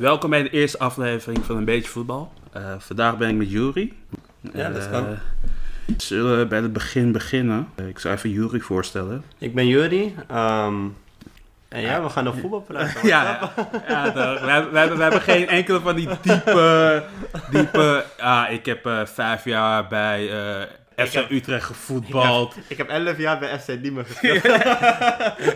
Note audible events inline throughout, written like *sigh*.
Welkom bij de eerste aflevering van Een Beetje Voetbal. Eh, vandaag ben ik met Jury. Ja, dat Eh, kan. Zullen we bij het begin beginnen? Eh, Ik zou even Jury voorstellen. Ik ben Juri. ehm, en ja, we gaan over voetbal praten. *laughs* Ja, ja, we, hebben, we, hebben, geen enkele van die diepe... diepe ah, ik heb eh, vijf jaar bij eh FC heb- Utrecht gevoetbald. Ik heb 11 jaar bij FC Diemen gespeeld. *laughs*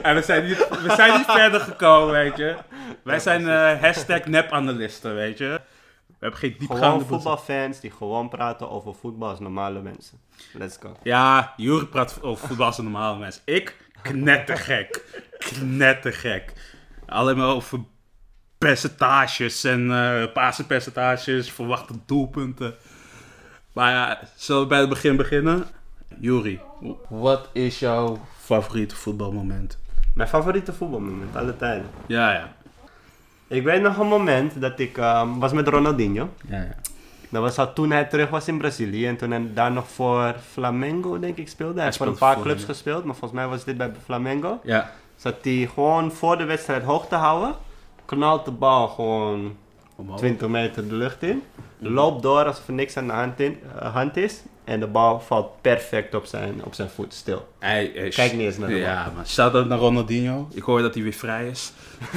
En we zijn, niet, we zijn niet verder gekomen, weet je. Wij zijn eh hashtag nepanalisten, weet je. We hebben geen diepgaande... Gewoon voetbalfans die gewoon praten over voetbal als normale mensen. Let's go. Ja, Jury praat over voetbal als een normale mens. Ik, knettergek. Knettergek. Alleen maar over percentages en eh passenpercentages, verwachte doelpunten. Maar ja, zullen we bij het begin beginnen? Jury, wat is jouw favoriete voetbalmoment? Mijn favoriete voetbalmoment, alle tijden. Ja, ja. Ik weet nog een moment dat ik ehm, was met Ronaldinho. ja, ja. Dat was al toen hij terug was in Brazilië. En toen hij daar nog voor Flamengo, denk ik, speelde. Hij heeft voor een paar voor, clubs gespeeld. Maar volgens mij was dit bij Flamengo. Ja, Zat hij gewoon voor de wedstrijd hoog te houden. Knalt de bal gewoon omhoog. 20 meter de lucht in. Loopt door alsof er niks aan de hand, in, eh, hand is. En de bal valt perfect op zijn, op zijn voet stil. Kijk niet eens naar de bal. Ja, maar shout out naar Ronaldinho. Ik hoor dat hij weer vrij is. *laughs*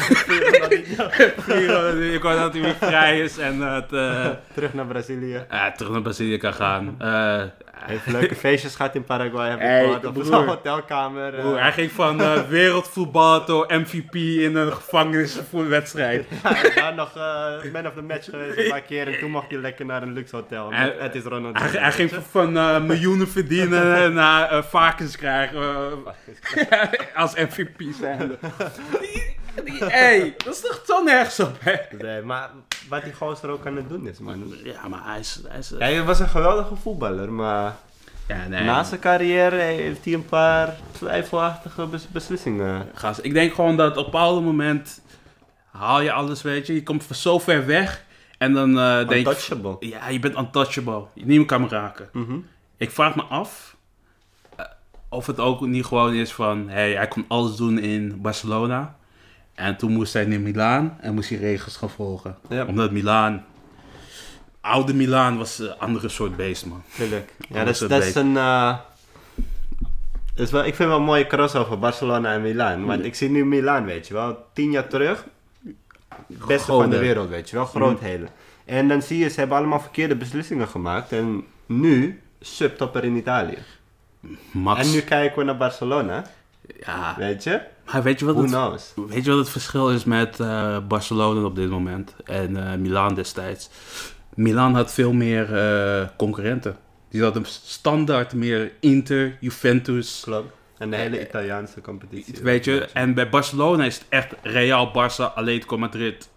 ik hoor dat hij weer vrij is en dat eh Terug naar Brazilië. terug naar Brazilië kan gaan. Eh, Hij heeft leuke *laughs* feestjes gehad in Paraguay. Heb ik Hey, gehoord. Op zo'n hotelkamer. eh. broer, hij ging van eh wereldvoetbal tot MVP in een gevangeniswedstrijd. Hij *laughs* is daar nog eh, man of the match geweest een paar keer. En toen mocht hij lekker naar een luxe hotel. En- het is Ronaldinho. Hij, hij ging van eh, miljoenen verdienen *laughs* naar eh, varkens krijgen eh, als MVP zijn. hey, dat is toch zo nergens op, hè? Nee, maar wat die gozer ook aan het doen is, man. Ja, maar hij is... Hij is Ja, hij was een geweldige voetballer, maar ja, nee. na zijn carrière heeft hij een paar twijfelachtige bes- beslissingen. Gast, ik denk gewoon dat op een bepaald moment haal je alles, weet je. Je komt van zo ver weg en dan eh denk je... Untouchable. Ja, je bent untouchable. Niemand kan me raken. Mhm. Ik vraag me af eh, of het ook niet gewoon is van... Hey, hij kon alles doen in Barcelona. En toen moest hij naar Milaan en moest hij regels gaan volgen. Ja. Omdat Milaan... Oude Milaan was een andere soort beest, man. Tuurlijk. Ja, dat is, dat is een... dat is wel, ik vind wel een mooie crossover, Barcelona en Milaan. Want ik zie nu Milaan, weet je wel. Tien jaar terug. Beste van de wereld, weet je wel. Grootheden. En dan zie je, ze hebben allemaal verkeerde beslissingen gemaakt. En nu, subtopper in Italië. Max. En nu kijken we naar Barcelona, Ja, weet je. Maar weet je wat Who het... knows? Weet je wat het verschil is met eh, Barcelona op dit moment en eh Milaan destijds? Milaan had veel meer eh, concurrenten. Die hadden standaard meer Inter, Juventus. Klopt. En de hele Italiaanse competitie. Weet je, en bij Barcelona is het echt Real, Barça, Atletico Madrid.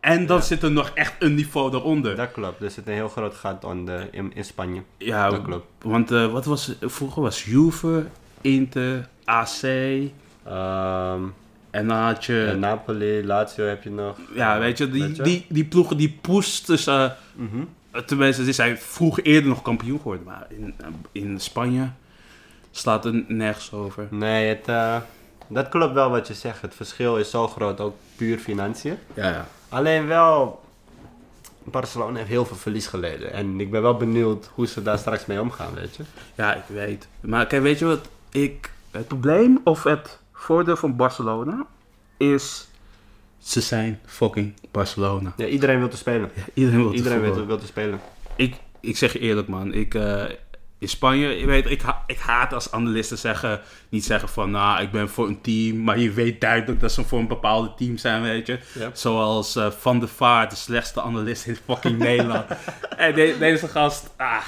En dan Ja. zit er nog echt een niveau daaronder. Dat klopt. Er zit een heel groot gat onder in, in Spanje. ja, dat klopt. want eh, wat was vroeger was Juve, Inter, AC Ehm, en dan had je... en Napoli, Lazio heb je nog. ja, weet je, die, Weet je? Die, die ploegen die poesten ze... Mhm. Tenminste, ze zijn vroeger eerder nog kampioen geworden. Maar in, in Spanje slaat er nergens over. Nee, het, eh, dat klopt wel wat je zegt. Het verschil is zo groot, ook puur financiën. Ja, ja. Alleen wel, Barcelona heeft heel veel verlies geleden. En ik ben wel benieuwd hoe ze daar straks mee omgaan, weet je. Ja, ik weet. Maar kijk, weet je wat? Ik, het probleem of het voordeel van Barcelona is... Ze zijn fucking Barcelona. Ja, iedereen wil te spelen. Iedereen wil te Iedereen wil, voetballen. wil te spelen. Ik, ik zeg je eerlijk, man. Ik, eh, in Spanje, je weet, ik, ha- ik haat als analisten zeggen, niet zeggen van, nou, ik ben voor een team, maar je weet duidelijk dat ze voor een bepaalde team zijn, weet je. Ja. Zoals eh, Van der Vaart, de slechtste analist in fucking Nederland. *laughs* En de- deze gast, ah,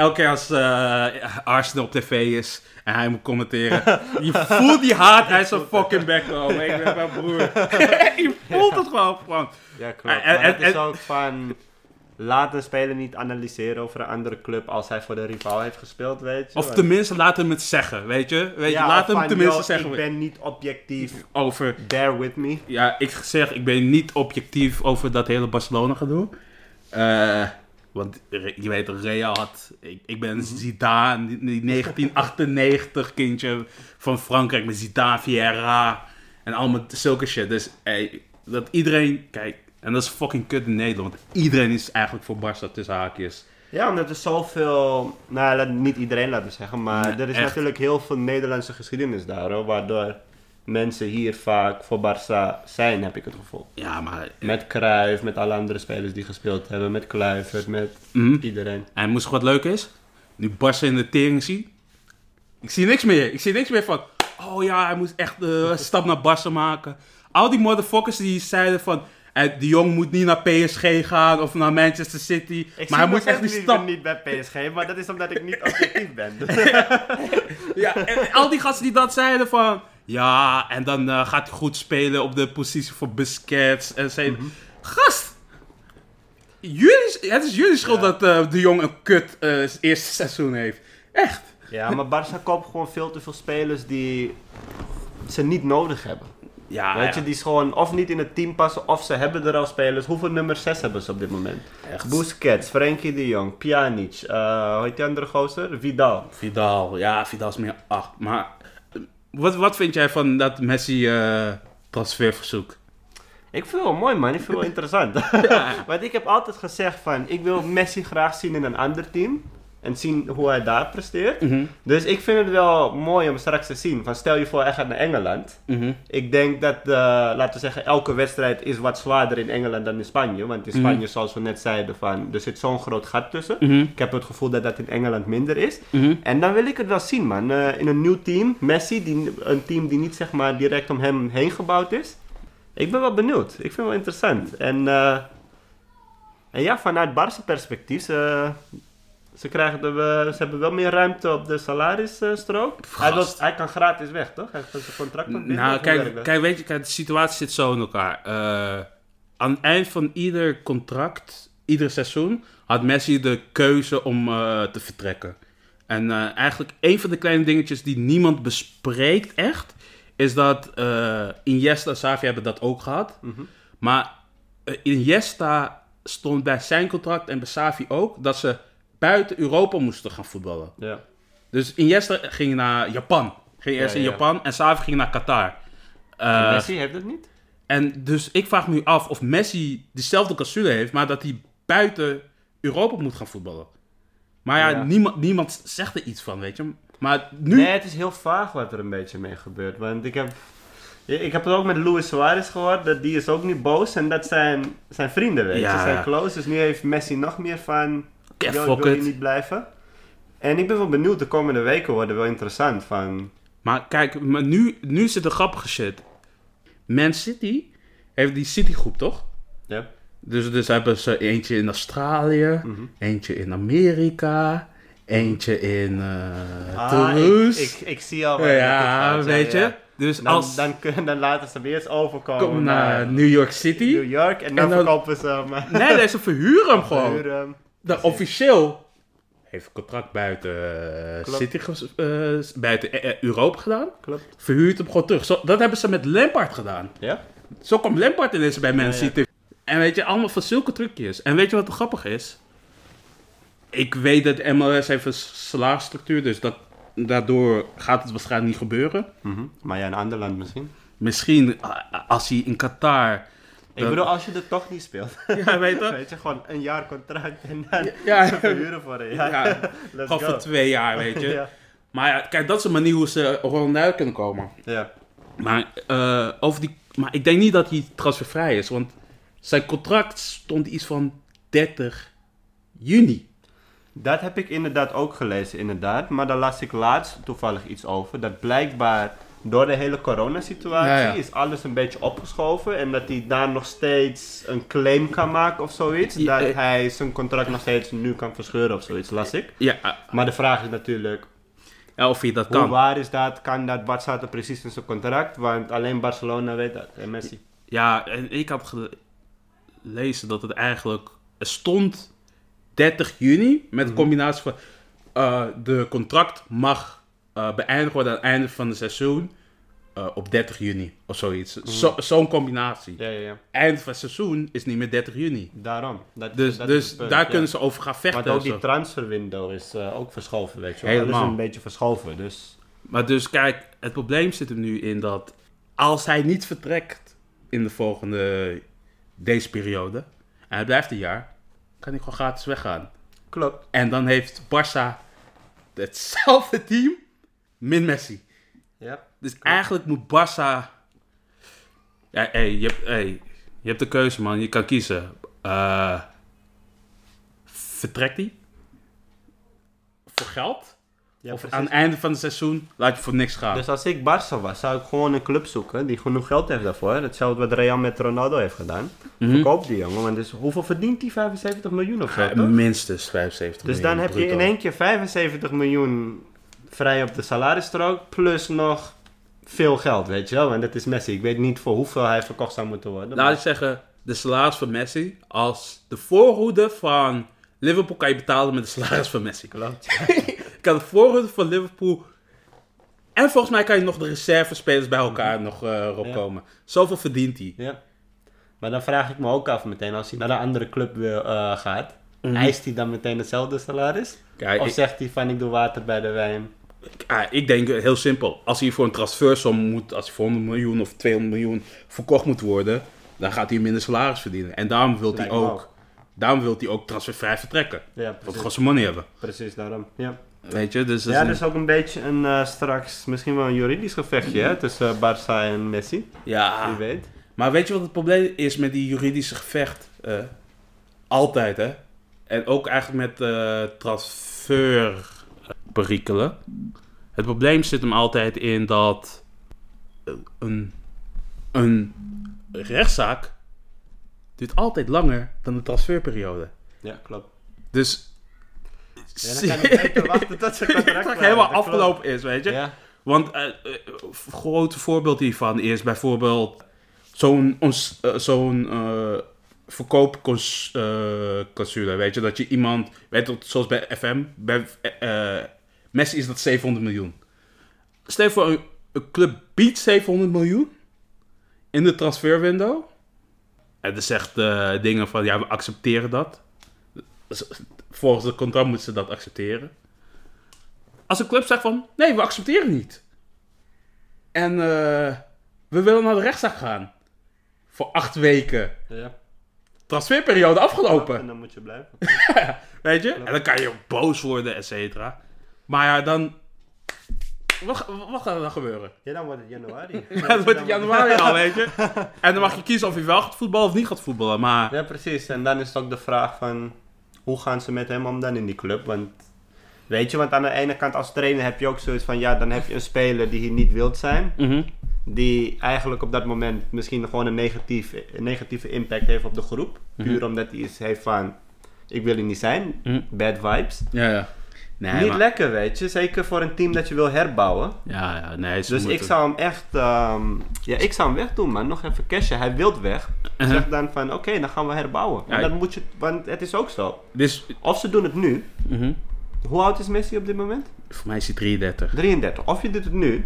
elke keer als eh, Arsenal op tv is en hij moet commenteren, je voelt die haat uit zijn fucking bek komen. Ik ben mijn broer. *laughs* je voelt het gewoon. Ja, klopt. En- het is ook van... Laat een speler niet analyseren over een andere club als hij voor de rival heeft gespeeld, weet je. Of tenminste, laat hem het zeggen, weet je? Weet je Ja, laat hem tenminste yo, zeggen Ik ben niet objectief. over... Bear with me. Ja, ik zeg, ik ben niet objectief over dat hele Barcelona gedoe. Eh, want je weet, Real had... Ik, ik ben Zidane, die- die 1998 kindje van Frankrijk met Zidane, Vieira en allemaal zulke shit. Dus ey, dat iedereen... Kijk, En dat is fucking kut in Nederland. Want iedereen is eigenlijk voor Barça tussen haakjes. Ja, omdat er zoveel, nou niet iedereen laten zeggen, maar Nee, er is echt. natuurlijk heel veel Nederlandse geschiedenis daar hoor, waardoor mensen hier vaak voor Barça zijn, heb ik het gevoel. Ja, maar... Met Cruijff, met alle andere spelers die gespeeld hebben, met Kluivert, met Mhm. iedereen. En moest wat leuk is? Nu Barça in de tering zie. Ik zie niks meer. Ik zie niks meer van... Oh ja, hij moest echt eh, een *laughs* stap naar Barça maken. Al die motherfuckers die zeiden van... eh, de jong moet niet naar PSG gaan of naar Manchester City. maar hij moet echt die stap... niet bij PSG, maar dat is omdat ik niet *laughs* objectief ben. Ja, en al die gasten die dat zeiden van... Ja, en dan eh, gaat hij goed spelen op de positie voor Busquets. En zeiden... Gast! Jullie, het is jullie schuld Ja. dat eh, de jong een kut eh, eerste seizoen heeft. Echt. ja, maar Barça koopt gewoon veel te veel spelers die ze niet nodig hebben. Ja, Weet je, die is gewoon of niet in het team passen, of ze hebben er al spelers. Hoeveel nummer 6 hebben ze op dit moment? echt. Busquets, Frenkie de Jong, Pjanic, hoe heet die andere gozer? Vidal. Vidal, ja, Vidal is meer 8. Maar wat, wat vind jij van dat Messi eh, transferverzoek? Ik vind het wel mooi man, ik vind het wel *laughs* interessant. *laughs* *laughs* Want ik heb altijd gezegd van, ik wil Messi graag zien in een ander team. En zien hoe hij daar presteert. Mhm, Dus ik vind het wel mooi om straks te zien. Van stel je voor, hij gaat naar Engeland. mhm. Ik denk dat, eh, laten we zeggen, elke wedstrijd is wat zwaarder in Engeland dan in Spanje. Want in Mhm. Spanje, zoals we net zeiden, van, er zit zo'n groot gat tussen. Ik heb het gevoel dat dat in Engeland minder is. En dan wil ik het wel zien, man. Eh, in een nieuw team, Messi, die, een team die niet zeg maar direct om hem heen gebouwd is. Ik ben wel benieuwd. Ik vind het wel interessant. En, eh, en ja, vanuit Barca perspectief, ze, krijgen de, ze hebben wel meer ruimte op de salarisstrook. Hij, wil- hij kan gratis weg, toch? Hij heeft zijn contract binnen. Nou, kijk, kijk, weet je, kijk, de situatie zit zo in elkaar. Eh, aan het eind van ieder contract, ieder seizoen, had Messi de keuze om eh, te vertrekken. En eh, eigenlijk een van de kleine dingetjes die niemand bespreekt echt, is dat eh Iniesta en Xavi hebben dat ook gehad. Mhm. Maar eh, Iniesta stond bij zijn contract en bij Xavi ook, dat ze buiten Europa moesten gaan voetballen. Ja. Dus Iniesta ging naar Japan. Ging eerst in ja. Japan en Xavi ging naar Qatar. En Eh, Messi heeft het niet? en dus ik vraag me nu af of Messi dezelfde clausule heeft, maar dat hij buiten Europa moet gaan voetballen. Maar ja, Ja. Niemand, niemand zegt er iets van, weet je. Maar nu... Nee, het is heel vaag wat er een beetje mee gebeurt. Want ik heb, ik heb het ook met Luis Suarez gehoord. Dat die is ook niet boos. En dat zijn, zijn vrienden, weet je. Ja. Ze zijn close. Dus nu heeft Messi nog meer van... Ja, "Yo, fuck ik wil hier it." niet blijven. En ik ben wel benieuwd. De komende weken worden wel interessant. Van, Maar kijk, maar nu, nu zit er grappige shit. Man City heeft die Citygroep, toch? ja. Dus, dus hebben ze eentje in Australië, Mhm. eentje in Amerika, eentje in eh Ah, Toulouse. ik, ik, ik zie al waar ja, gaat. weet Ja, je. ja. Dus Dan, als dan, dan laten ze hem eerst overkomen komen naar New York City. New York. En dan, En dan- verkopen ze hem. Nee, nee, ze verhuren hem *laughs* gewoon. verhuren. De, officieel heeft een contract buiten, eh, Klopt. City, eh, buiten eh, Europa gedaan. Klopt. Verhuurt hem gewoon terug. Zo, dat hebben ze met Lampard gedaan. Ja? Zo kwam Lampard ineens bij Man Ja, ja. City. En weet je, allemaal van zulke trucjes. En weet je wat er grappig is? Ik weet dat MLS heeft een salarisstructuur, dus dat, daardoor gaat het waarschijnlijk niet gebeuren. Mhm. Maar ja, een ander land misschien. Misschien als hij in Qatar... Ik bedoel, als je er toch niet speelt. *laughs* Ja, weet je? *laughs* Weet je, gewoon een jaar contract en dan Ja, *laughs* verhuren voor een jaar. ja, Let's gewoon go. voor twee jaar, weet je. Ja. Maar ja, kijk, dat is een manier hoe ze ronduit kunnen komen. ja. Maar, eh, over die, maar ik denk niet dat hij transfervrij is, want zijn contract stond iets van 30 juni. Dat heb ik inderdaad ook gelezen, inderdaad. Maar daar las ik laatst toevallig iets over. Dat blijkbaar door de hele coronasituatie Ja, ja. is alles een beetje opgeschoven. En dat hij daar nog steeds een claim kan maken of zoiets. Ja, dat eh. hij zijn contract nog steeds nu kan verscheuren of zoiets, las ik. Ja, eh, Maar de vraag is natuurlijk, ja, of hij dat hoe kan. waar is dat? Kan dat? Wat staat er precies in zijn contract? Want alleen Barcelona weet dat. En Messi. Ja, en ik had gelezen dat het eigenlijk... Er stond 30 juni met een combinatie van... eh, de contract mag beëindigd worden aan het einde van het seizoen eh, op 30 juni of zoiets. Zo- Zo'n combinatie. Ja, ja, ja. Eind van het seizoen is niet meer 30 juni. Daarom. Dat, Dus, dat dus punt, daar kunnen ze over gaan vechten. Want ook die transferwindow is eh, ook verschoven, weet je wel. Helemaal. Dat is een beetje verschoven, dus... Maar dus kijk, het probleem zit er nu in dat als hij niet vertrekt in de volgende deze periode, en hij blijft een jaar, kan hij gewoon gratis weggaan. Klopt. En dan heeft Barça hetzelfde team, min Messi. Ja. Dus eigenlijk moet Barça... Ja, hey, je, hebt, hey, je hebt de keuze, man. Je kan kiezen. Eh vertrekt hij? Voor geld? ja of precies. aan het einde van het seizoen laat je voor niks gaan? Dus als ik Barça was, zou ik gewoon een club zoeken die genoeg geld heeft daarvoor. Hetzelfde wat Real met Ronaldo heeft gedaan. Mhm. Verkoop die jongen, want dus hoeveel verdient die? 75 miljoen of zo, Ja, minstens 75 Dus dan miljoen heb je in één keer 75 miljoen vrij op de salarisstrook, plus nog veel geld, weet je wel. En dat is Messi. Ik weet niet voor hoeveel hij verkocht zou moeten worden. Laat ik zeggen, de salaris van Messi, als de voorhoede van Liverpool kan je betalen met de salaris van Messi. Klopt. *laughs* Kan de voorhoede van Liverpool... En volgens mij kan je nog de reservespelers bij elkaar nog eh erop Ja. komen. Zoveel verdient hij. Ja. Maar dan vraag ik me ook af meteen, als hij naar een andere club wil, eh, gaat, Mhm. eist hij dan meteen hetzelfde salaris? Kijk, Of ik, zegt hij van ik doe water bij de wijn? Ah, ik denk heel simpel. Als hij voor een transfersom moet, als hij voor 100 miljoen of 200 miljoen verkocht moet worden, dan gaat hij minder salaris verdienen. En daarom wil hij ook, ook. daarom wil hij ook transfervrij vertrekken. Ja, Want precies, zijn money hebben. precies daarom. Ja, Weet je, dus... dat ja is er is ook een beetje een eh, straks misschien wel een juridisch gevechtje hè, tussen eh, Barça en Messi. ja, Wie weet. Maar weet je wat het probleem is met die juridische gevecht? Eh, altijd, hè? En ook eigenlijk met eh transferperikelen. Het probleem zit hem altijd in dat eh, een, een rechtszaak duurt altijd langer dan de transferperiode. Ja, klopt. Dus... Ja, dan kan beter wachten tot *laughs* contract klaar helemaal dat afgelopen is, weet je? Ja, Want eh, eh, een groot voorbeeld hiervan is bijvoorbeeld zo'n ons- eh, zo'n eh verkoopclausule, weet je, dat je iemand, weet je, zoals bij FM, bij eh, eh, Messi is dat 700 miljoen. Stel je voor, een, een club biedt 700 miljoen in de transferwindow. En dan zegt eh, dingen van, ja, we accepteren dat. Volgens het contract moeten ze dat accepteren. Als een club zegt van, nee, we accepteren niet. En eh, we willen naar de rechtszaak gaan. Voor acht weken. ja. Transferperiode afgelopen. En dan moet je blijven. *laughs* Weet je? En dan kan je boos worden, et cetera. Maar ja, dan... Wat, wat gaat er dan gebeuren? Ja, dan wordt het januari. *laughs* Ja, dan wordt het januari al, weet je? *laughs* En dan mag je kiezen of je wel gaat voetballen of niet gaat voetballen. Maar Ja, precies. En dan is het ook de vraag van... Hoe gaan ze met hem om dan in die club? Want... Weet je, want aan de ene kant als trainer heb je ook zoiets van... Ja, dan heb je een speler die hier niet wilt zijn. Mhm. Die eigenlijk op dat moment misschien gewoon een, negatief, een negatieve impact heeft op de groep. Puur omdat hij iets heeft van... Ik wil hier niet zijn. Mhm. Bad vibes. Ja, ja. Nee, niet maar- lekker, weet je. Zeker voor een team dat je wil herbouwen. Ja, ja, nee. Dus ik zou hem echt... ehm, ja, ik zou hem wegdoen, man. Nog even cashen. Hij wil weg. Uh-huh. Zeg dan van, oké, dan gaan we herbouwen. Ja, Maar dan moet je... Want het is ook zo. Dus, Of ze doen het nu. mhm. Hoe oud is Messi op dit moment? voor mij is hij 33. 33. Of je doet het nu.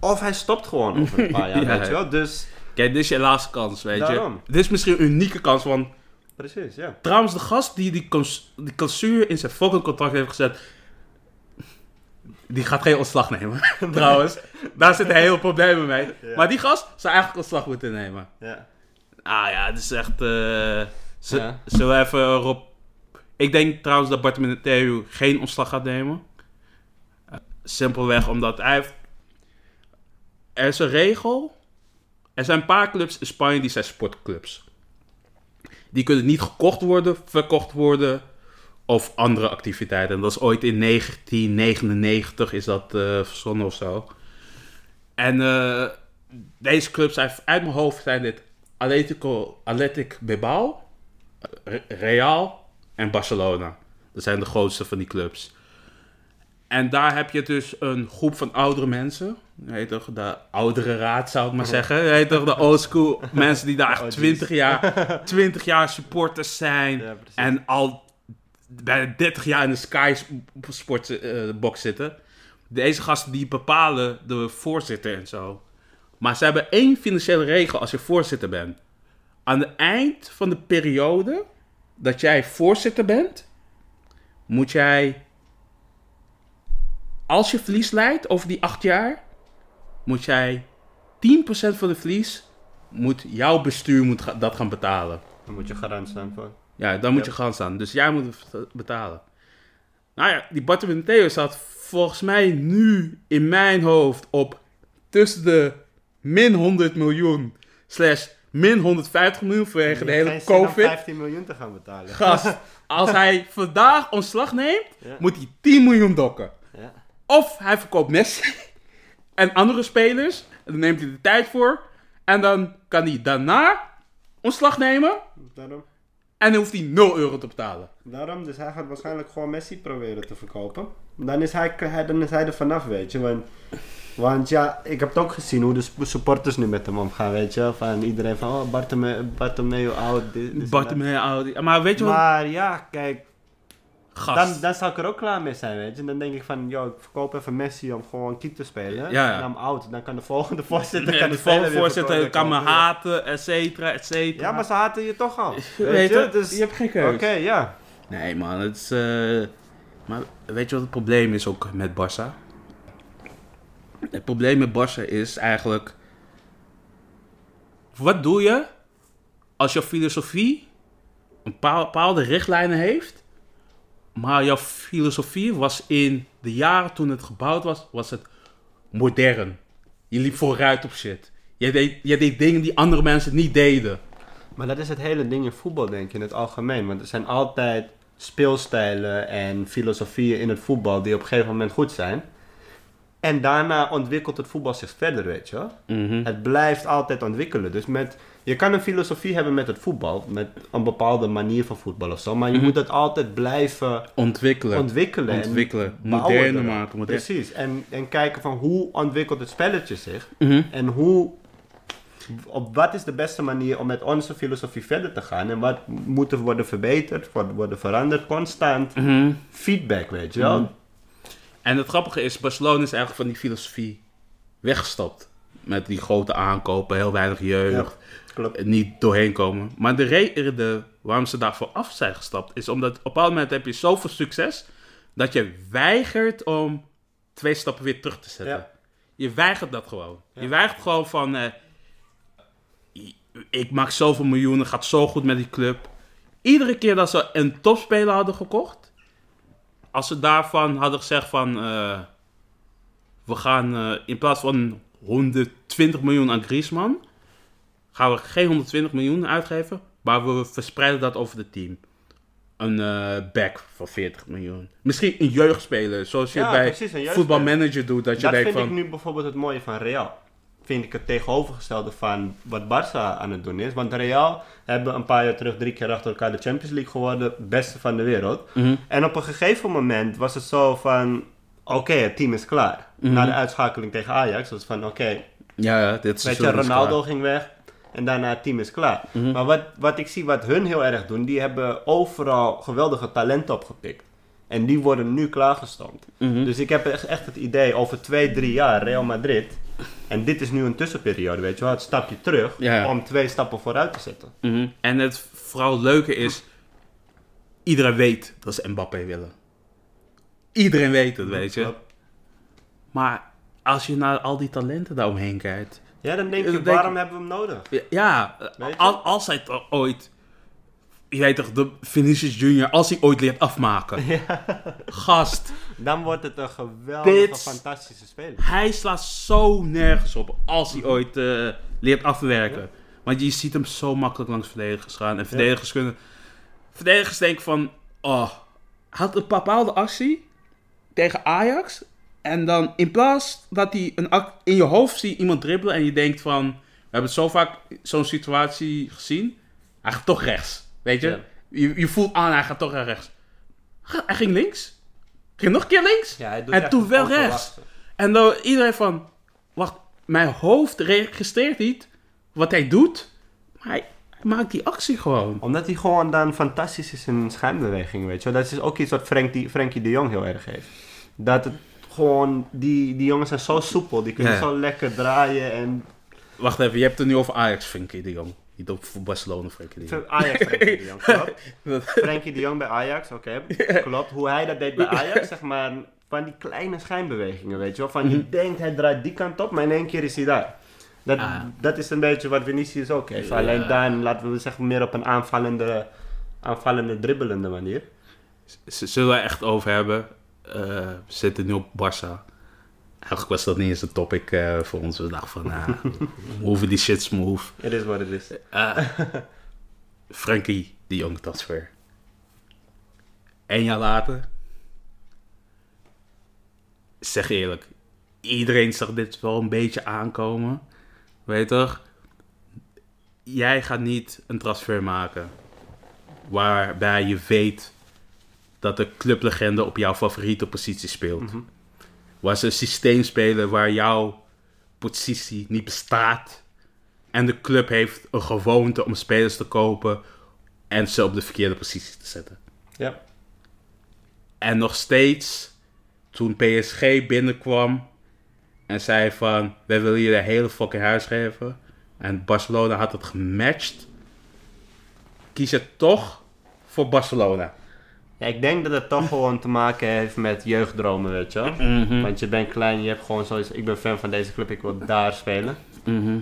Of hij stopt gewoon over een *laughs* paar jaar, Ja. weet je wel. Dus, Kijk, dit is je laatste kans, weet Daarom. je. Dit is misschien een unieke kans, want precies, ja. Trouwens, de gast die die, cons- die clausule in zijn fucking contract heeft gezet, die gaat geen ontslag nemen. *laughs* Trouwens, daar zit een *laughs* heel probleem mee. Ja. Maar die gast zou eigenlijk ontslag moeten nemen. ja. Ah ja, het is echt. ze, Ja. Zullen we even Rob. Ik denk trouwens dat Bart geen ontslag gaat nemen. Eh, simpelweg omdat hij heeft. Er is een regel. Er zijn een paar clubs in Spanje die zijn sportclubs. Die kunnen niet gekocht worden, verkocht worden of andere activiteiten. En dat is ooit in 1999 is dat eh verzonnen of zo. En eh, deze clubs uit mijn hoofd zijn dit Atletico, Athletic Bilbao, Re- Real en Barcelona. Dat zijn de grootste van die clubs. En daar heb je dus een groep van oudere mensen. Je Heet toch, de oudere raad zou ik maar *laughs* zeggen. Je Heet toch, de old school *laughs* mensen die daar echt OG's. 20 jaar, *laughs* 20 jaar supporters zijn. Ja, en al bijna 30 jaar in de Sky Sport eh, box zitten. Deze gasten die bepalen de voorzitter en zo. Maar ze hebben één financiële regel als je voorzitter bent. Aan het eind van de periode dat jij voorzitter bent, moet jij, als je verlies leidt over die acht jaar, moet jij 10% van de verlies moet jouw bestuur moet ga- dat gaan betalen. Dan moet je garant staan voor. Ja, dan moet Ja. je gaan staan. Dus jij moet het betalen. Nou ja, die Bartomeu Theo staat volgens mij nu in mijn hoofd op tussen de min 100 miljoen slash min 150 miljoen vanwege de hele COVID. 15 miljoen te gaan betalen. Gast, *laughs* als hij vandaag ontslag neemt, Ja. moet hij 10 miljoen dokken. Ja. Of hij verkoopt Messi en andere spelers. En dan neemt hij de tijd voor. En dan kan hij daarna ontslag nemen. Daarom, En dan hoeft hij 0 euro te betalen. daarom, dus hij gaat waarschijnlijk gewoon Messi proberen te verkopen. Dan is hij, hij- dan is hij er vanaf, weet je. Want, want ja, ik heb het ook gezien hoe de supporters nu met hem omgaan, weet je. Van iedereen van, oh, Bartomeu, Bartomeu oud. Bartomeu, Audi. Maar weet je wat? Maar ja, kijk, Gast. dan, dan zou ik er ook klaar mee zijn, weet je. En dan denk ik van, yo, ik verkoop even Messi om gewoon keep te spelen. Ja, ja. En dan oud. Dan kan de volgende *laughs* voorzitter... Nee, kan de speler volgende voorzitter kan me haten, et cetera, et cetera. Ja, maar ze haten je toch al. *laughs* weet je, Dus, je hebt geen keuze. Oké, ja. Nee man, het is... eh, Maar weet je wat het probleem is ook met Barça? Het probleem met Barça is eigenlijk... Wat doe je als jouw filosofie een pa- bepaalde richtlijnen heeft... maar jouw filosofie was in de jaren toen het gebouwd was, was het modern. Je liep vooruit op shit. Je deed, je deed dingen die andere mensen niet deden. Maar dat is het hele ding in voetbal, denk ik, in het algemeen. Want er zijn altijd speelstijlen en filosofieën in het voetbal die op een gegeven moment goed zijn. En daarna ontwikkelt het voetbal zich verder, weet je wel. Mhm. Het blijft altijd ontwikkelen. Dus met, je kan een filosofie hebben met het voetbal, met een bepaalde manier van voetbal of zo. Maar je Mhm. moet het altijd blijven Ontwikkelen. ontwikkelen. en Ontwikkelen. erop. maken. Precies. En, en kijken van hoe ontwikkelt het spelletje zich. Mhm. En hoe, op wat is de beste manier om met onze filosofie verder te gaan? En wat moet er worden verbeterd, worden veranderd? Constant Mhm. feedback, weet je wel? En het grappige is, Barcelona is eigenlijk van die filosofie weggestapt. Met die grote aankopen, heel weinig jeugd, Klopt. niet doorheen komen. Maar de reden waarom ze daarvoor af zijn gestapt, is omdat op een bepaald moment heb je zoveel succes, dat je weigert om twee stappen weer terug te zetten. Ja. Je weigert dat gewoon. Ja. Je weigert gewoon van, eh, ik maak zoveel miljoenen, gaat zo goed met die club. Iedere keer dat ze een topspeler hadden gekocht, als ze daarvan hadden gezegd van, eh, we gaan eh, in plaats van 120 miljoen aan Griezmann, gaan we geen 120 miljoen uitgeven, maar we verspreiden dat over het team. Een eh back van 40 miljoen. Misschien een jeugdspeler, zoals je Ja, bij een jeugdspeler. voetbalmanager doet. Dat je Dat denkt vind van, ik nu bijvoorbeeld het mooie van Real. Vind ik het tegenovergestelde van wat Barça aan het doen is. Want Real hebben een paar jaar terug drie keer achter elkaar de Champions League geworden. Beste van de wereld. Mhm. En op een gegeven moment was het zo van... Oké, het team is klaar. Mhm. Na de uitschakeling tegen Ajax was het van... Oké, ja, ja, dit is weet je, Ronaldo ging weg. En daarna het team is klaar. Mhm. Maar wat, wat ik zie wat hun heel erg doen... Die hebben overal geweldige talenten opgepikt. En die worden nu klaargestoomd. Mhm. Dus ik heb echt echt het idee, over twee, drie jaar Real Madrid. En dit is nu een tussenperiode, weet je wel. Het stapje terug Ja, om twee stappen vooruit te zetten. Mhm. En het vooral leuke is, iedereen weet dat ze Mbappé willen. Iedereen weet het, weet je. Maar als je naar al die talenten daaromheen kijkt. Ja, dan denk Dan je, denk waarom hebben we hem nodig? Ja, als, als hij toch ooit... Je weet toch, de Vinicius Junior, als hij ooit leert afmaken. *laughs* Gast, Dan wordt het een geweldige, Dit- fantastische speler. hij slaat zo nergens op als hij ooit eh, leert afwerken. Want je ziet hem zo makkelijk langs verdedigers gaan. En verdedigers kunnen... Verdedigers denken van... Oh, had een bepaalde actie tegen Ajax. En dan in plaats dat hij een ac- in je hoofd ziet iemand dribbelen en je denkt van... We hebben zo vaak zo'n situatie gezien. Hij gaat toch rechts. Weet je? Ja. je? Je voelt aan, hij gaat toch naar rechts. Hij ging links. Ging nog een keer links. Ja, En toen wel rechts. En dan iedereen van, wacht, mijn hoofd registreert niet wat hij doet, maar hij, maakt die actie gewoon. Omdat hij gewoon dan fantastisch is in schijnbeweging, weet je wel. Dat is ook iets wat Frenkie de Jong heel erg heeft. Dat het gewoon, die, die jongens zijn zo soepel, die kunnen Ja. zo lekker draaien en... Wacht even, je hebt het nu over Ajax, Frenkie de Jong. Niet op voor Barcelona, Frenkie de Jong. Ajax Frenkie de Jong, *laughs* klopt. Frenkie de Jong bij Ajax, oké, klopt. Hoe hij dat deed bij Ajax, zeg maar, van die kleine schijnbewegingen, weet je wel. Van je denkt, hij draait die kant op, maar in één keer is hij daar. Dat, Ah. dat is een beetje wat Vinicius ook heeft. Ja. Alleen dan laten we zeggen meer op een aanvallende, aanvallende dribbelende manier. Ze zullen we echt over hebben. Eh, zitten nu op Barça. Eigenlijk was dat niet eens een topic eh, voor ons. We dachten van, *laughs* we hoeven die shit smooth. Het is wat het is. Eh Frankie, die jonge transfer. Eén jaar later. Zeg eerlijk, iedereen zag dit wel een beetje aankomen. Weet toch? Jij gaat niet een transfer maken waarbij je weet dat de clublegende op jouw favoriete positie speelt. Mhm. Waar ze een systeem spelen waar jouw positie niet bestaat. En de club heeft een gewoonte om spelers te kopen en ze op de verkeerde positie te zetten. Ja. En nog steeds, toen PSG binnenkwam en zei van, wij willen je de hele fucking huis geven. En Barcelona had het gematcht. Kies je toch voor Barcelona. Ja, ik denk dat het toch gewoon te maken heeft met jeugddromen, weet je wel. Mhm. Want je bent klein, je hebt gewoon zoiets, ik ben fan van deze club, ik wil daar spelen. Mhm.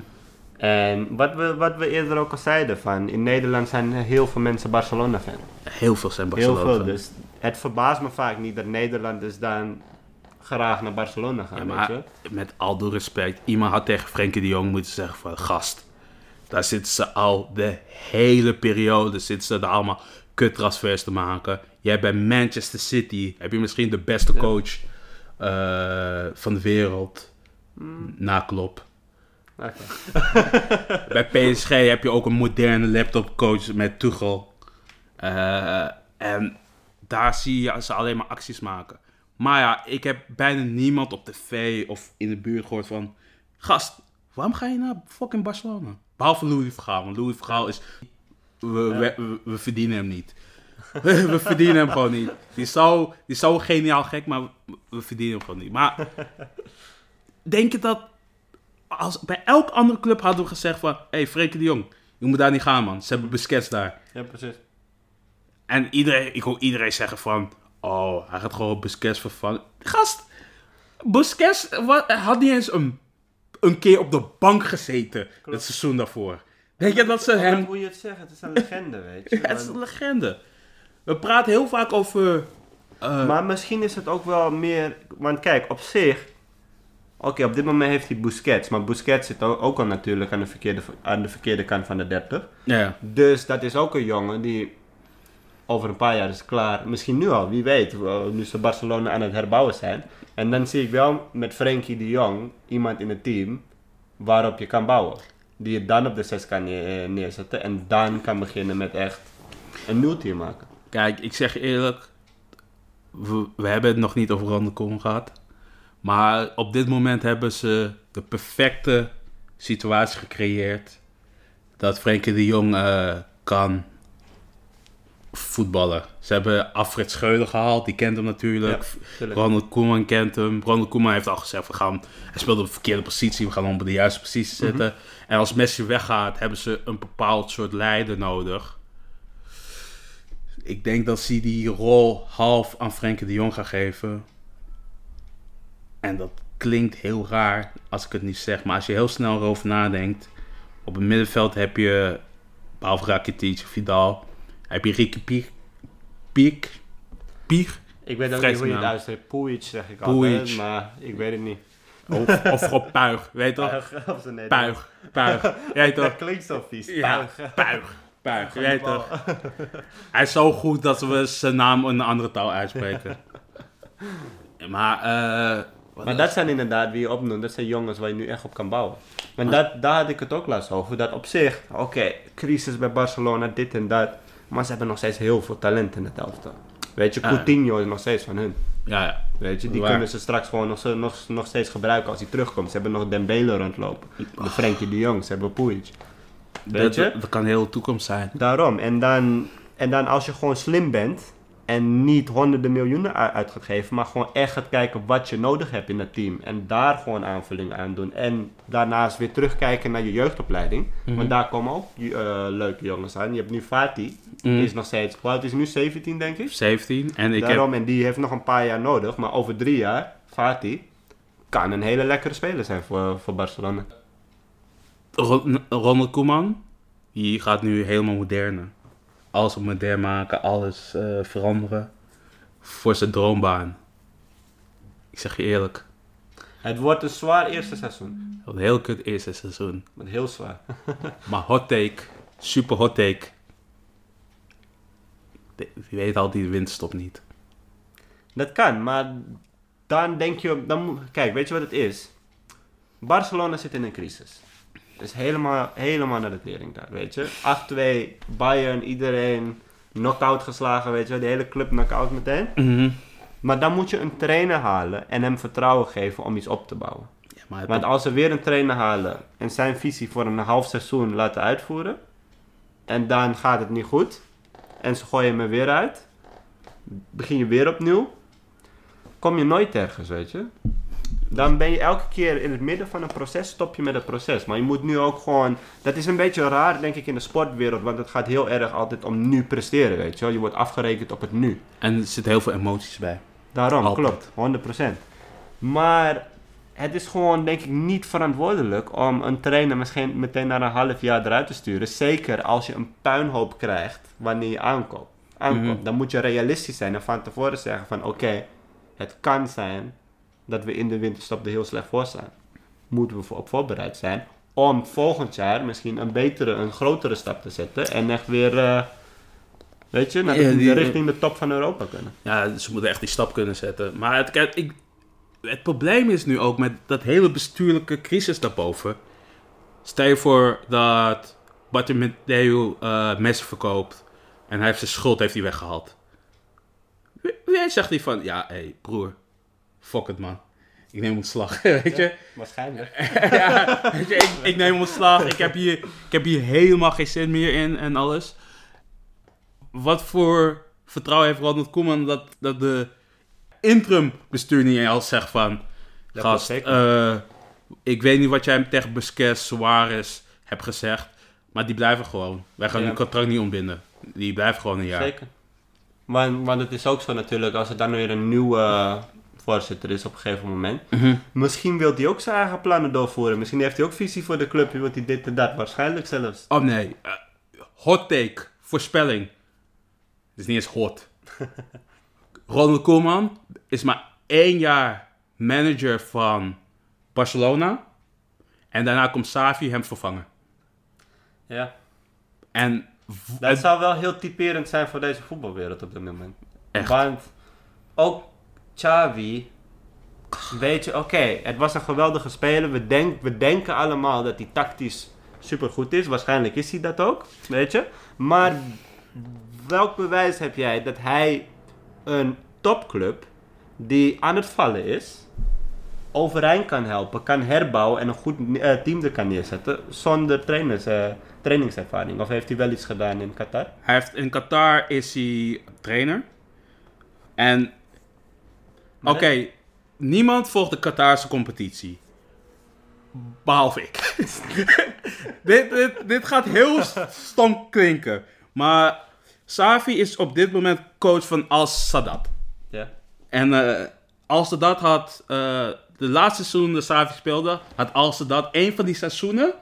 En wat we, wat we eerder ook al zeiden, van in Nederland zijn heel veel mensen Barcelona-fan. Heel veel zijn Heel Barcelona. veel, dus het verbaast me vaak niet dat Nederlanders dan graag naar Barcelona gaan, Ja, weet je. met al due respect, iemand had tegen Frenkie de Jong moeten zeggen van gast. Daar zitten ze al de hele periode zitten ze er allemaal kuttransfers te maken. Jij bij Manchester City heb je misschien de beste Ja. coach eh, van de wereld. Hmm. Na Klopp. *laughs* Bij PSG heb je ook een moderne laptopcoach met Tuchel. Eh, en daar zie je ze alleen maar acties maken. Maar ja, ik heb bijna niemand op tv of in de buurt gehoord van... Gast, waarom ga je naar fucking Barcelona? Behalve Louis Vergaal, want Louis Vergaal is... We, we, we, we verdienen hem niet. *laughs* we verdienen hem gewoon niet. Die is zo, die is zo geniaal gek, maar we, verdienen hem gewoon niet. Maar denk je dat als bij elk andere club hadden we gezegd van... Hé, hey, Frenkie de Jong, je moet daar niet gaan, man. Ze hebben Busquets daar. Ja, precies. En iedereen, ik hoor iedereen zeggen van... Oh, hij gaat gewoon Busquets vervangen. Gast, Busquets had niet eens een, een keer op de bank gezeten. Het seizoen daarvoor. Denk je dat ze Hem... moet je het zeggen? Het is een legende, weet je. *laughs* Het is een legende. We praten heel vaak over... eh, Maar misschien is het ook wel meer... Want kijk, op zich... Oké, op dit moment heeft hij Busquets. Maar Busquets zit ook al natuurlijk aan de, verkeerde, aan de verkeerde kant van de 30. ja, Dus dat is ook een jongen die over een paar jaar is klaar. Misschien nu al, wie weet. Nu ze Barcelona aan het herbouwen zijn. En dan zie ik wel met Frenkie de Jong iemand in het team waarop je kan bouwen. Die je dan op de 6 kan neer- neerzetten. En dan kan beginnen met echt een nieuw team maken. Kijk, ik zeg eerlijk, we, we hebben het nog niet over Ronald Koeman gehad. Maar op dit moment hebben ze de perfecte situatie gecreëerd dat Frenkie de Jong eh, kan voetballen. Ze hebben Alfred Schreuder gehaald, die kent hem natuurlijk. Ja. Ronald Koeman kent hem. Ronald Koeman heeft al gezegd, we gaan, hij speelt op de verkeerde positie, we gaan hem op de juiste positie zetten. En als Messi weggaat, hebben ze een bepaald soort leider nodig. Ik denk dat ze die rol half aan Frenkie de Jong gaan geven. En dat klinkt heel raar als ik het niet zeg, maar als je heel snel erover nadenkt. Op het middenveld heb je, behalve Rakitic, Vidal, heb je Ricky Piek. Piek? Piek? Ik weet ook niet hoe je het uitspreekt. Puig zeg ik altijd, maar ik weet het niet. Of, of gewoon Puig, weet je toch? *laughs* Puig. Puig, *laughs* toch? Dat klinkt zo vies. Ja, Puig. Puig, Puig, je weet toch? *laughs* Hij is zo goed dat we zijn naam in een andere taal uitspreken. *laughs* Maar, eh... Maar dat zijn inderdaad, wie je opnoemt, dat zijn jongens waar je nu echt op kan bouwen. Maar dat, daar had ik het ook laatst over. Dat op zich, oké, crisis bij Barcelona, dit en dat. Maar ze hebben nog steeds heel veel talent in het elftal. Weet je, Ja. Coutinho is nog steeds van hun. Ja, ja. Weet je, die Waar. kunnen ze straks gewoon nog, zo- nog, nog steeds gebruiken als hij terugkomt. Ze hebben nog Dembele rondlopen. De Frenkie de Jong, ze hebben Puig. Weet Dat, je? dat kan heel de toekomst zijn. Daarom. En dan, en dan als je gewoon slim bent en niet honderden miljoenen uit gaat geven, maar gewoon echt gaat kijken wat je nodig hebt in het team. En daar gewoon aanvulling aan doen. En daarnaast weer terugkijken naar je jeugdopleiding. Mhm. Want daar komen ook eh, leuke jongens aan. Je hebt nu Fatih, Mhm. die is nog steeds, hoe oud is nu? 17 denk ik? 17. En ik heb... Daarom, en die heeft nog een paar jaar nodig. Maar over drie jaar, Fatih, kan een hele lekkere speler zijn voor, voor Barcelona. Ron- Ronald Koeman, die gaat nu helemaal moderne. Alles modern maken, alles eh, veranderen. Voor zijn droombaan. Ik zeg je eerlijk, Het wordt een zwaar eerste seizoen. een heel kut eerste seizoen. Maar heel zwaar. *laughs* Maar hot take, super hot take. Je weet al, die wind stopt niet. Dat kan, maar dan denk je... Dan, kijk, weet je wat het is? Barcelona zit in een crisis. Is helemaal, helemaal naar de tering daar, weet je. 8-2, Bayern, iedereen knock-out geslagen, weet je. De hele club knock-out meteen. Mhm. Maar dan moet je een trainer halen en hem vertrouwen geven om iets op te bouwen. Ja, maar Want als ze weer een trainer halen en zijn visie voor een half seizoen laten uitvoeren... en dan gaat het niet goed en ze gooien er weer uit... begin je weer opnieuw... kom je nooit ergens, weet je. Dan ben je elke keer in het midden van een proces, stop je met het proces. Maar je moet nu ook gewoon... Dat is een beetje raar, denk ik, in de sportwereld... want het gaat heel erg altijd om nu presteren, weet je wel. Je wordt afgerekend op het nu. En er zitten heel veel emoties bij. Daarom, Altijd. klopt, 100%. Maar het is gewoon, denk ik, niet verantwoordelijk om een trainer misschien meteen na een half jaar eruit te sturen. Zeker als je een puinhoop krijgt wanneer je aankomt. aankomt. Mhm. Dan moet je realistisch zijn en van tevoren zeggen van oké, het kan zijn dat we in de winterstop er heel slecht voor staan. Moeten we voor- op voorbereid zijn om volgend jaar misschien een betere, een grotere stap te zetten en echt weer, eh, weet je, naar de, Ja, die- richting de top van Europa kunnen. Ja, ze moeten echt die stap kunnen zetten. Maar het, kijk, ik, het probleem is nu ook met dat hele bestuurlijke crisis daarboven. Stel je voor dat Bartomeu eh messen verkoopt en hij heeft zijn schuld heeft hij weggehaald. Wie, wie zegt hij van, ja, hé hey, broer, fuck het man. Ik neem ontslag, *laughs* weet je. Waarschijnlijk. *laughs* ja, weet je, ik, ik neem ontslag. Ik heb, hier, ik heb hier helemaal geen zin meer in en alles. Wat voor vertrouwen heeft Ronald Koeman dat, dat de interim bestuur niet al zegt van... Dat Gast, eh, ik weet niet wat jij tegen Busquets, Suarez hebt gezegd. Maar die blijven gewoon. Wij gaan Ja. hun contract niet ontbinden. Die blijven gewoon een jaar. Zeker. Maar, want het is ook zo natuurlijk, als er dan weer een nieuwe voorzitter is op een gegeven moment. Mhm. Misschien wil hij ook zijn eigen plannen doorvoeren. Misschien heeft hij ook visie voor de club. Wil hij dit en dat. Waarschijnlijk zelfs. Oh nee, eh, hot take, voorspelling. Het is niet eens hot. *laughs* Ronald Koeman is maar één jaar manager van Barcelona. En daarna komt Savi hem vervangen. Ja. En Dat het- zou wel heel typerend zijn voor deze voetbalwereld op dit moment. Echt. Want ook Xavi, weet je, oké, het was een geweldige speler. We, denk, we denken allemaal dat hij tactisch supergoed is. Waarschijnlijk is hij dat ook, weet je. Maar welk bewijs heb jij dat hij een topclub die aan het vallen is, overeind kan helpen, kan herbouwen en een goed eh, team er kan neerzetten zonder trainers, eh, trainingservaring? Of heeft hij wel iets gedaan in Qatar? in Qatar is hij trainer. En Oké, niemand volgt de Qatarse competitie. Behalve ik. *laughs* dit, dit, dit gaat heel stom klinken. Maar Safi is op dit moment coach van Al Sadat. Ja. En eh Al Sadat had eh, de laatste seizoen dat Safi speelde, had Al Sadat een van die seizoenen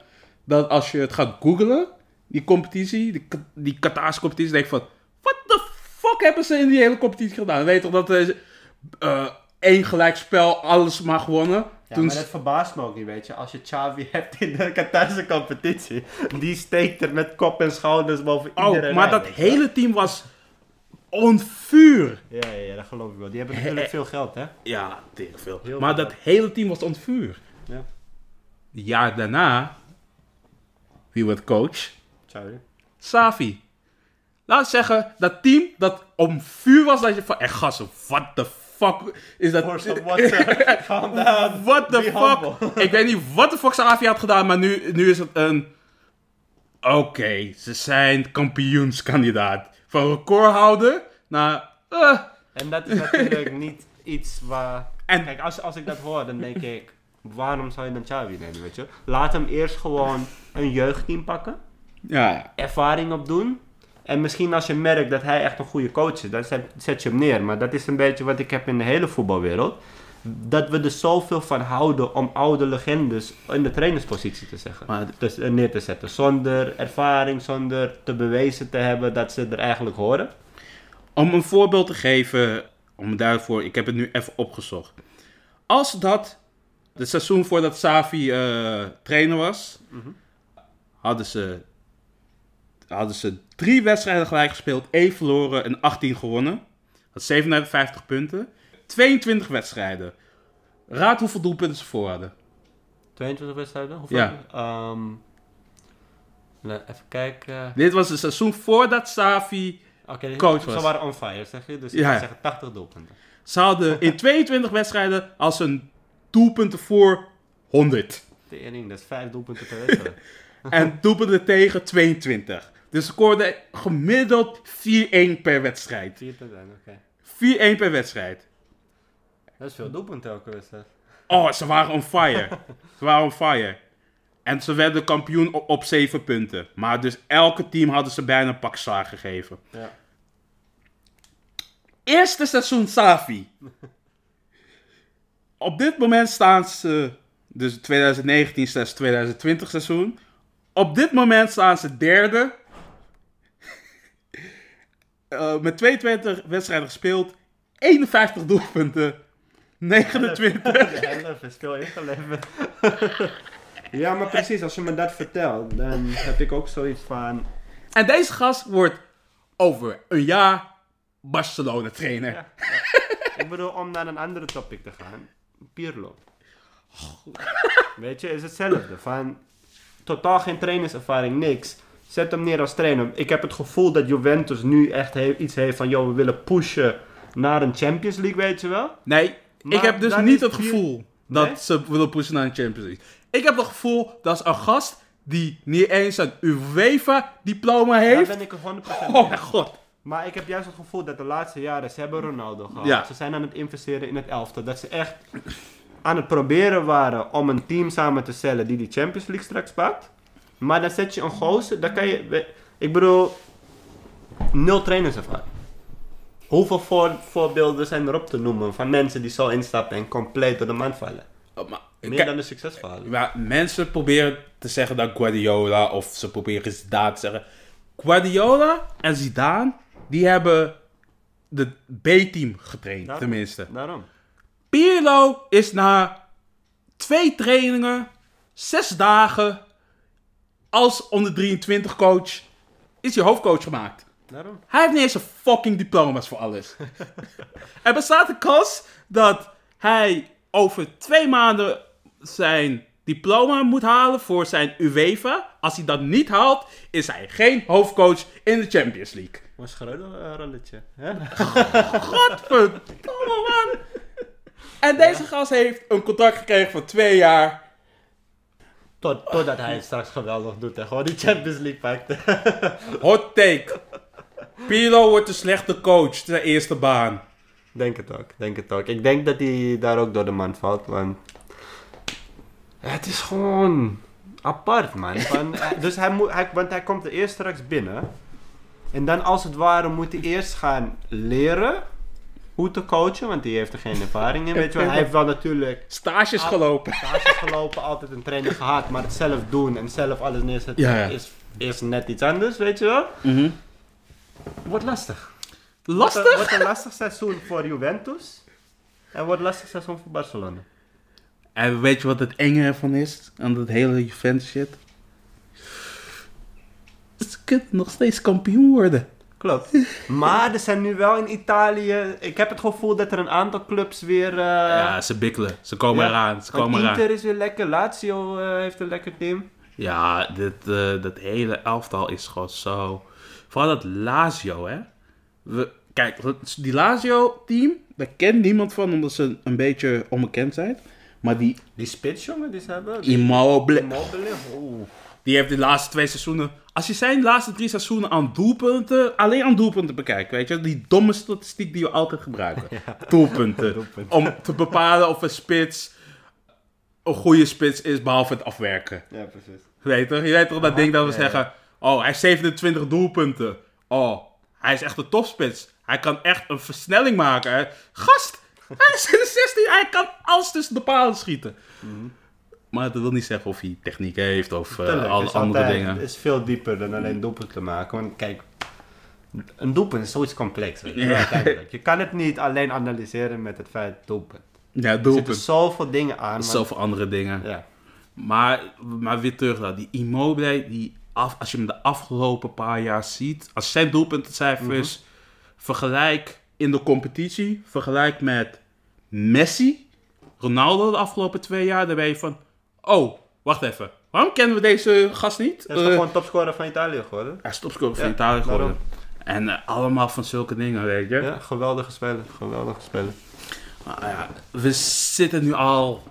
dat als je het gaat googlen, die competitie, die, Qatarse competitie, denk je van, what the fuck hebben ze in die hele competitie gedaan? Weet je toch dat er eh één gelijkspel alles maar gewonnen? Ja, Toen maar dat verbaast me ook niet, weet je. Als je Xavi *laughs* hebt in de Qatarse competitie, die steekt er met kop en schouders boven iedereen Oh, maar uit, dat hele team was on vuur. Ja, ja, ja, dat geloof ik wel. Die hebben natuurlijk veel geld, hè. Ja, tegen veel. Heel maar veel. dat hele team was on vuur. Ja. Jaar daarna, wie werd coach? Xavi. Safi. Laat zeggen, dat team dat om vuur was, dat je van, echt gasten, what the fuck is dat? *laughs* Calm down. What the fuck? Ik weet niet wat de fuck Safi had gedaan, maar nu, nu is het een... Oké, ze zijn kampioenskandidaat. Van recordhouder naar... eh, En dat is natuurlijk *laughs* niet iets waar... En- Kijk, als, als ik dat hoor, dan denk ik... Waarom zou je dan Xavi nemen, weet je? Laat hem eerst gewoon een jeugdteam pakken. ja, ervaring op doen. En misschien als je merkt dat hij echt een goede coach is, dan zet, je hem neer. Maar dat is een beetje wat ik heb in de hele voetbalwereld. dat we er zoveel van houden om oude legendes in de trainerspositie te zeggen. Maar Dus, eh, neer te zetten. Zonder ervaring, zonder te bewezen te hebben dat ze er eigenlijk horen. Om een voorbeeld te geven, om daarvoor, ik heb het nu even opgezocht. Als dat, het seizoen voordat Savi eh, trainer was, hadden, ze, hadden ze drie wedstrijden gelijk gespeeld, één verloren en 18 gewonnen. Dat is 57 punten. 22 wedstrijden. Raad hoeveel doelpunten ze voor hadden. 22 wedstrijden? Hoeveel? Ja. Nou, even kijken. Dit was het seizoen voordat Savi Oké, Coach ze was. waren on fire, zeg je? Dus ik Ja. zou zeggen 80 doelpunten. Ze hadden in *laughs* 22 wedstrijden als een doelpunten voor 100. Tering, dat is 5 doelpunten per wedstrijd. *laughs* En doelpunten tegen 22. Dus ze scoorden gemiddeld 4-1 per wedstrijd. 4 te zijn, oké. 4-1 per wedstrijd. Dat is veel doelpunten elke wedstrijd. Oh, ze waren on fire. *laughs* ze waren on fire. En ze werden kampioen op, op 7 punten. Maar dus elke team hadden ze bijna een pak slaag gegeven. Ja. Eerste seizoen Savi. *laughs* Op dit moment staan ze, dus 2019 2020 seizoen. Op dit moment staan ze derde. Eh, met 22 wedstrijden gespeeld. 51 doelpunten. 29. De helft is veel ingeleverd. ja, maar precies, als je me dat vertelt, dan heb ik ook zoiets van... En deze gast wordt over een jaar Barcelona trainer. Ja, ik bedoel, om naar een andere topic te gaan. Pirlo. Weet je, is hetzelfde. Van totaal geen trainerservaring, niks. Zet hem neer als trainer. Ik heb het gevoel dat Juventus nu echt he- iets heeft van... Joh, we willen pushen naar een Champions League, weet je wel? Nee, Maar ik heb dus niet het gevoel dat Nee? ze willen pushen naar een Champions League. Ik heb het gevoel dat is een gast die niet eens een UEFA-diploma Daar heeft. ben ik er 100% Oh mijn god. Maar ik heb juist het gevoel dat de laatste jaren, ze hebben Ronaldo gehad. Ja. Ze zijn aan het investeren in het elftal. Dat ze echt aan het proberen waren om een team samen te stellen die die Champions League straks pakt. Maar dan zet je een gozer, dan kan je... Ik bedoel, nul trainerservaring. Hoeveel voor, voorbeelden zijn erop te noemen van mensen die zo instappen en compleet door de man vallen? Oh, maar, Meer dan de succesverhalen. maar mensen proberen te zeggen dat Guardiola of ze proberen Zidane te zeggen. Guardiola en Zidane, die hebben de B-team getraind, Daarom. tenminste. Daarom. Pirlo is na twee trainingen, zes dagen, als onder 23 coach, is hij hoofdcoach gemaakt. Daarom. Hij heeft niet eens een fucking diploma's voor alles. *laughs* er bestaat een kans dat hij over twee maanden zijn diploma moet halen voor zijn UEFA. Als hij dat niet haalt, is hij geen hoofdcoach in de Champions League. Was hè? *laughs* Godverdomme man! En deze gast heeft een contract gekregen voor twee jaar. Tot, totdat hij het straks geweldig doet en gewoon die Champions League pakt. *laughs* Hot take. Pirlo wordt een slechte coach, zijn eerste baan. Denk het ook, denk het ook. Ik denk dat hij daar ook door de man valt, want... Het is gewoon apart, man. Van, eh, *laughs* dus hij moet, hij, want hij komt er eerst straks binnen. En dan als het ware moet hij eerst gaan leren hoe te coachen, want die heeft er geen ervaring in. *laughs* Weet je wel. Hij heeft wel natuurlijk Stages gelopen. stages gelopen, altijd een trainer gehad, maar het zelf doen en zelf alles neerzetten Ja, ja. Is, is net iets anders, weet je wel. Wordt lastig. Wordt Lastig? een, wordt een lastig seizoen voor Juventus. En wordt een lastig seizoen voor Barcelona. En weet je wat het enge ervan is? Aan dat hele Juventus shit? Ze kunnen nog steeds kampioen worden. Klopt. Maar er zijn nu wel in Italië... Ik heb het gevoel dat er een aantal clubs weer... eh, ja, ze bikkelen. Ze komen ja, eraan. Ze komen eraan. Inter is weer lekker. Lazio eh, heeft een lekker team. Ja, dit, eh, dat hele elftal is gewoon zo... Vooral dat Lazio, hè. We, kijk, die Lazio-team, daar kent niemand van omdat ze een beetje onbekend zijn. Maar die Die spits, jongen, die ze hebben. Die Immobile, Immobile. Oeh. die heeft de laatste twee seizoenen... Als je zijn laatste drie seizoenen aan doelpunten... Alleen aan doelpunten bekijkt, weet je. Die domme statistiek die we altijd gebruiken. *laughs* Doelpunten. Doelpunten. Om te bepalen of een spits een goede spits is, behalve het afwerken. Ja, precies. Weet je, je weet toch dat ding dat we ja, zeggen... Oh, hij heeft 27 doelpunten. Oh, hij is echt een topspits. Hij kan echt een versnelling maken. Gast, Hij is in de 16, hij kan alles tussen de palen schieten. Maar dat wil niet zeggen of hij techniek heeft of eh, Tuurlijk, alle andere altijd- dingen. Het is veel dieper dan alleen doelpunt te maken. Want kijk, een doelpunt is zoiets complex. Weet je, Ja. je kan het niet alleen analyseren met het feit doelpunt. Ja, Er zitten doelpunt. zoveel dingen aan. maar- Zoveel andere dingen. Ja. Maar, maar weer terug naar die Immobile, die af, als je hem de afgelopen paar jaar ziet, als zijn doelpuntencijfers vergelijk in de competitie, vergelijk met Messi, Ronaldo de afgelopen twee jaar, dan ben je van, oh, wacht even, waarom kennen we deze gast niet? Hij is Eh, toch gewoon topscorer van Italië geworden? hij is topscorer van Ja, Italië geworden. daarom. En eh, allemaal van zulke dingen, weet je. Ja, geweldige speler. Geweldige speler. Maar ja, we zitten nu al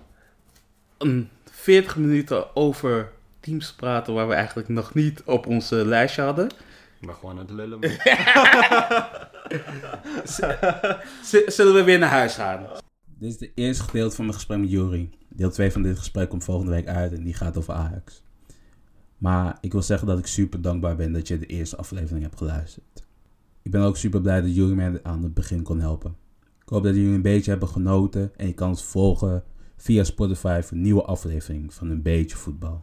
een 40 minuten over teams te praten waar we eigenlijk nog niet op onze lijstje hadden. Ben gewoon aan het lullen. *laughs* zullen we weer naar huis gaan? Dit is het eerste gedeelte van mijn gesprek met Jury. Deel 2 van dit gesprek komt volgende week uit en die gaat over Ajax. Maar ik wil zeggen dat ik super dankbaar ben dat je de eerste aflevering hebt geluisterd. Ik ben ook super blij dat jullie mij aan het begin kon helpen. Ik hoop dat jullie een beetje hebben genoten en je kan ons volgen via Spotify voor een nieuwe aflevering van een beetje voetbal.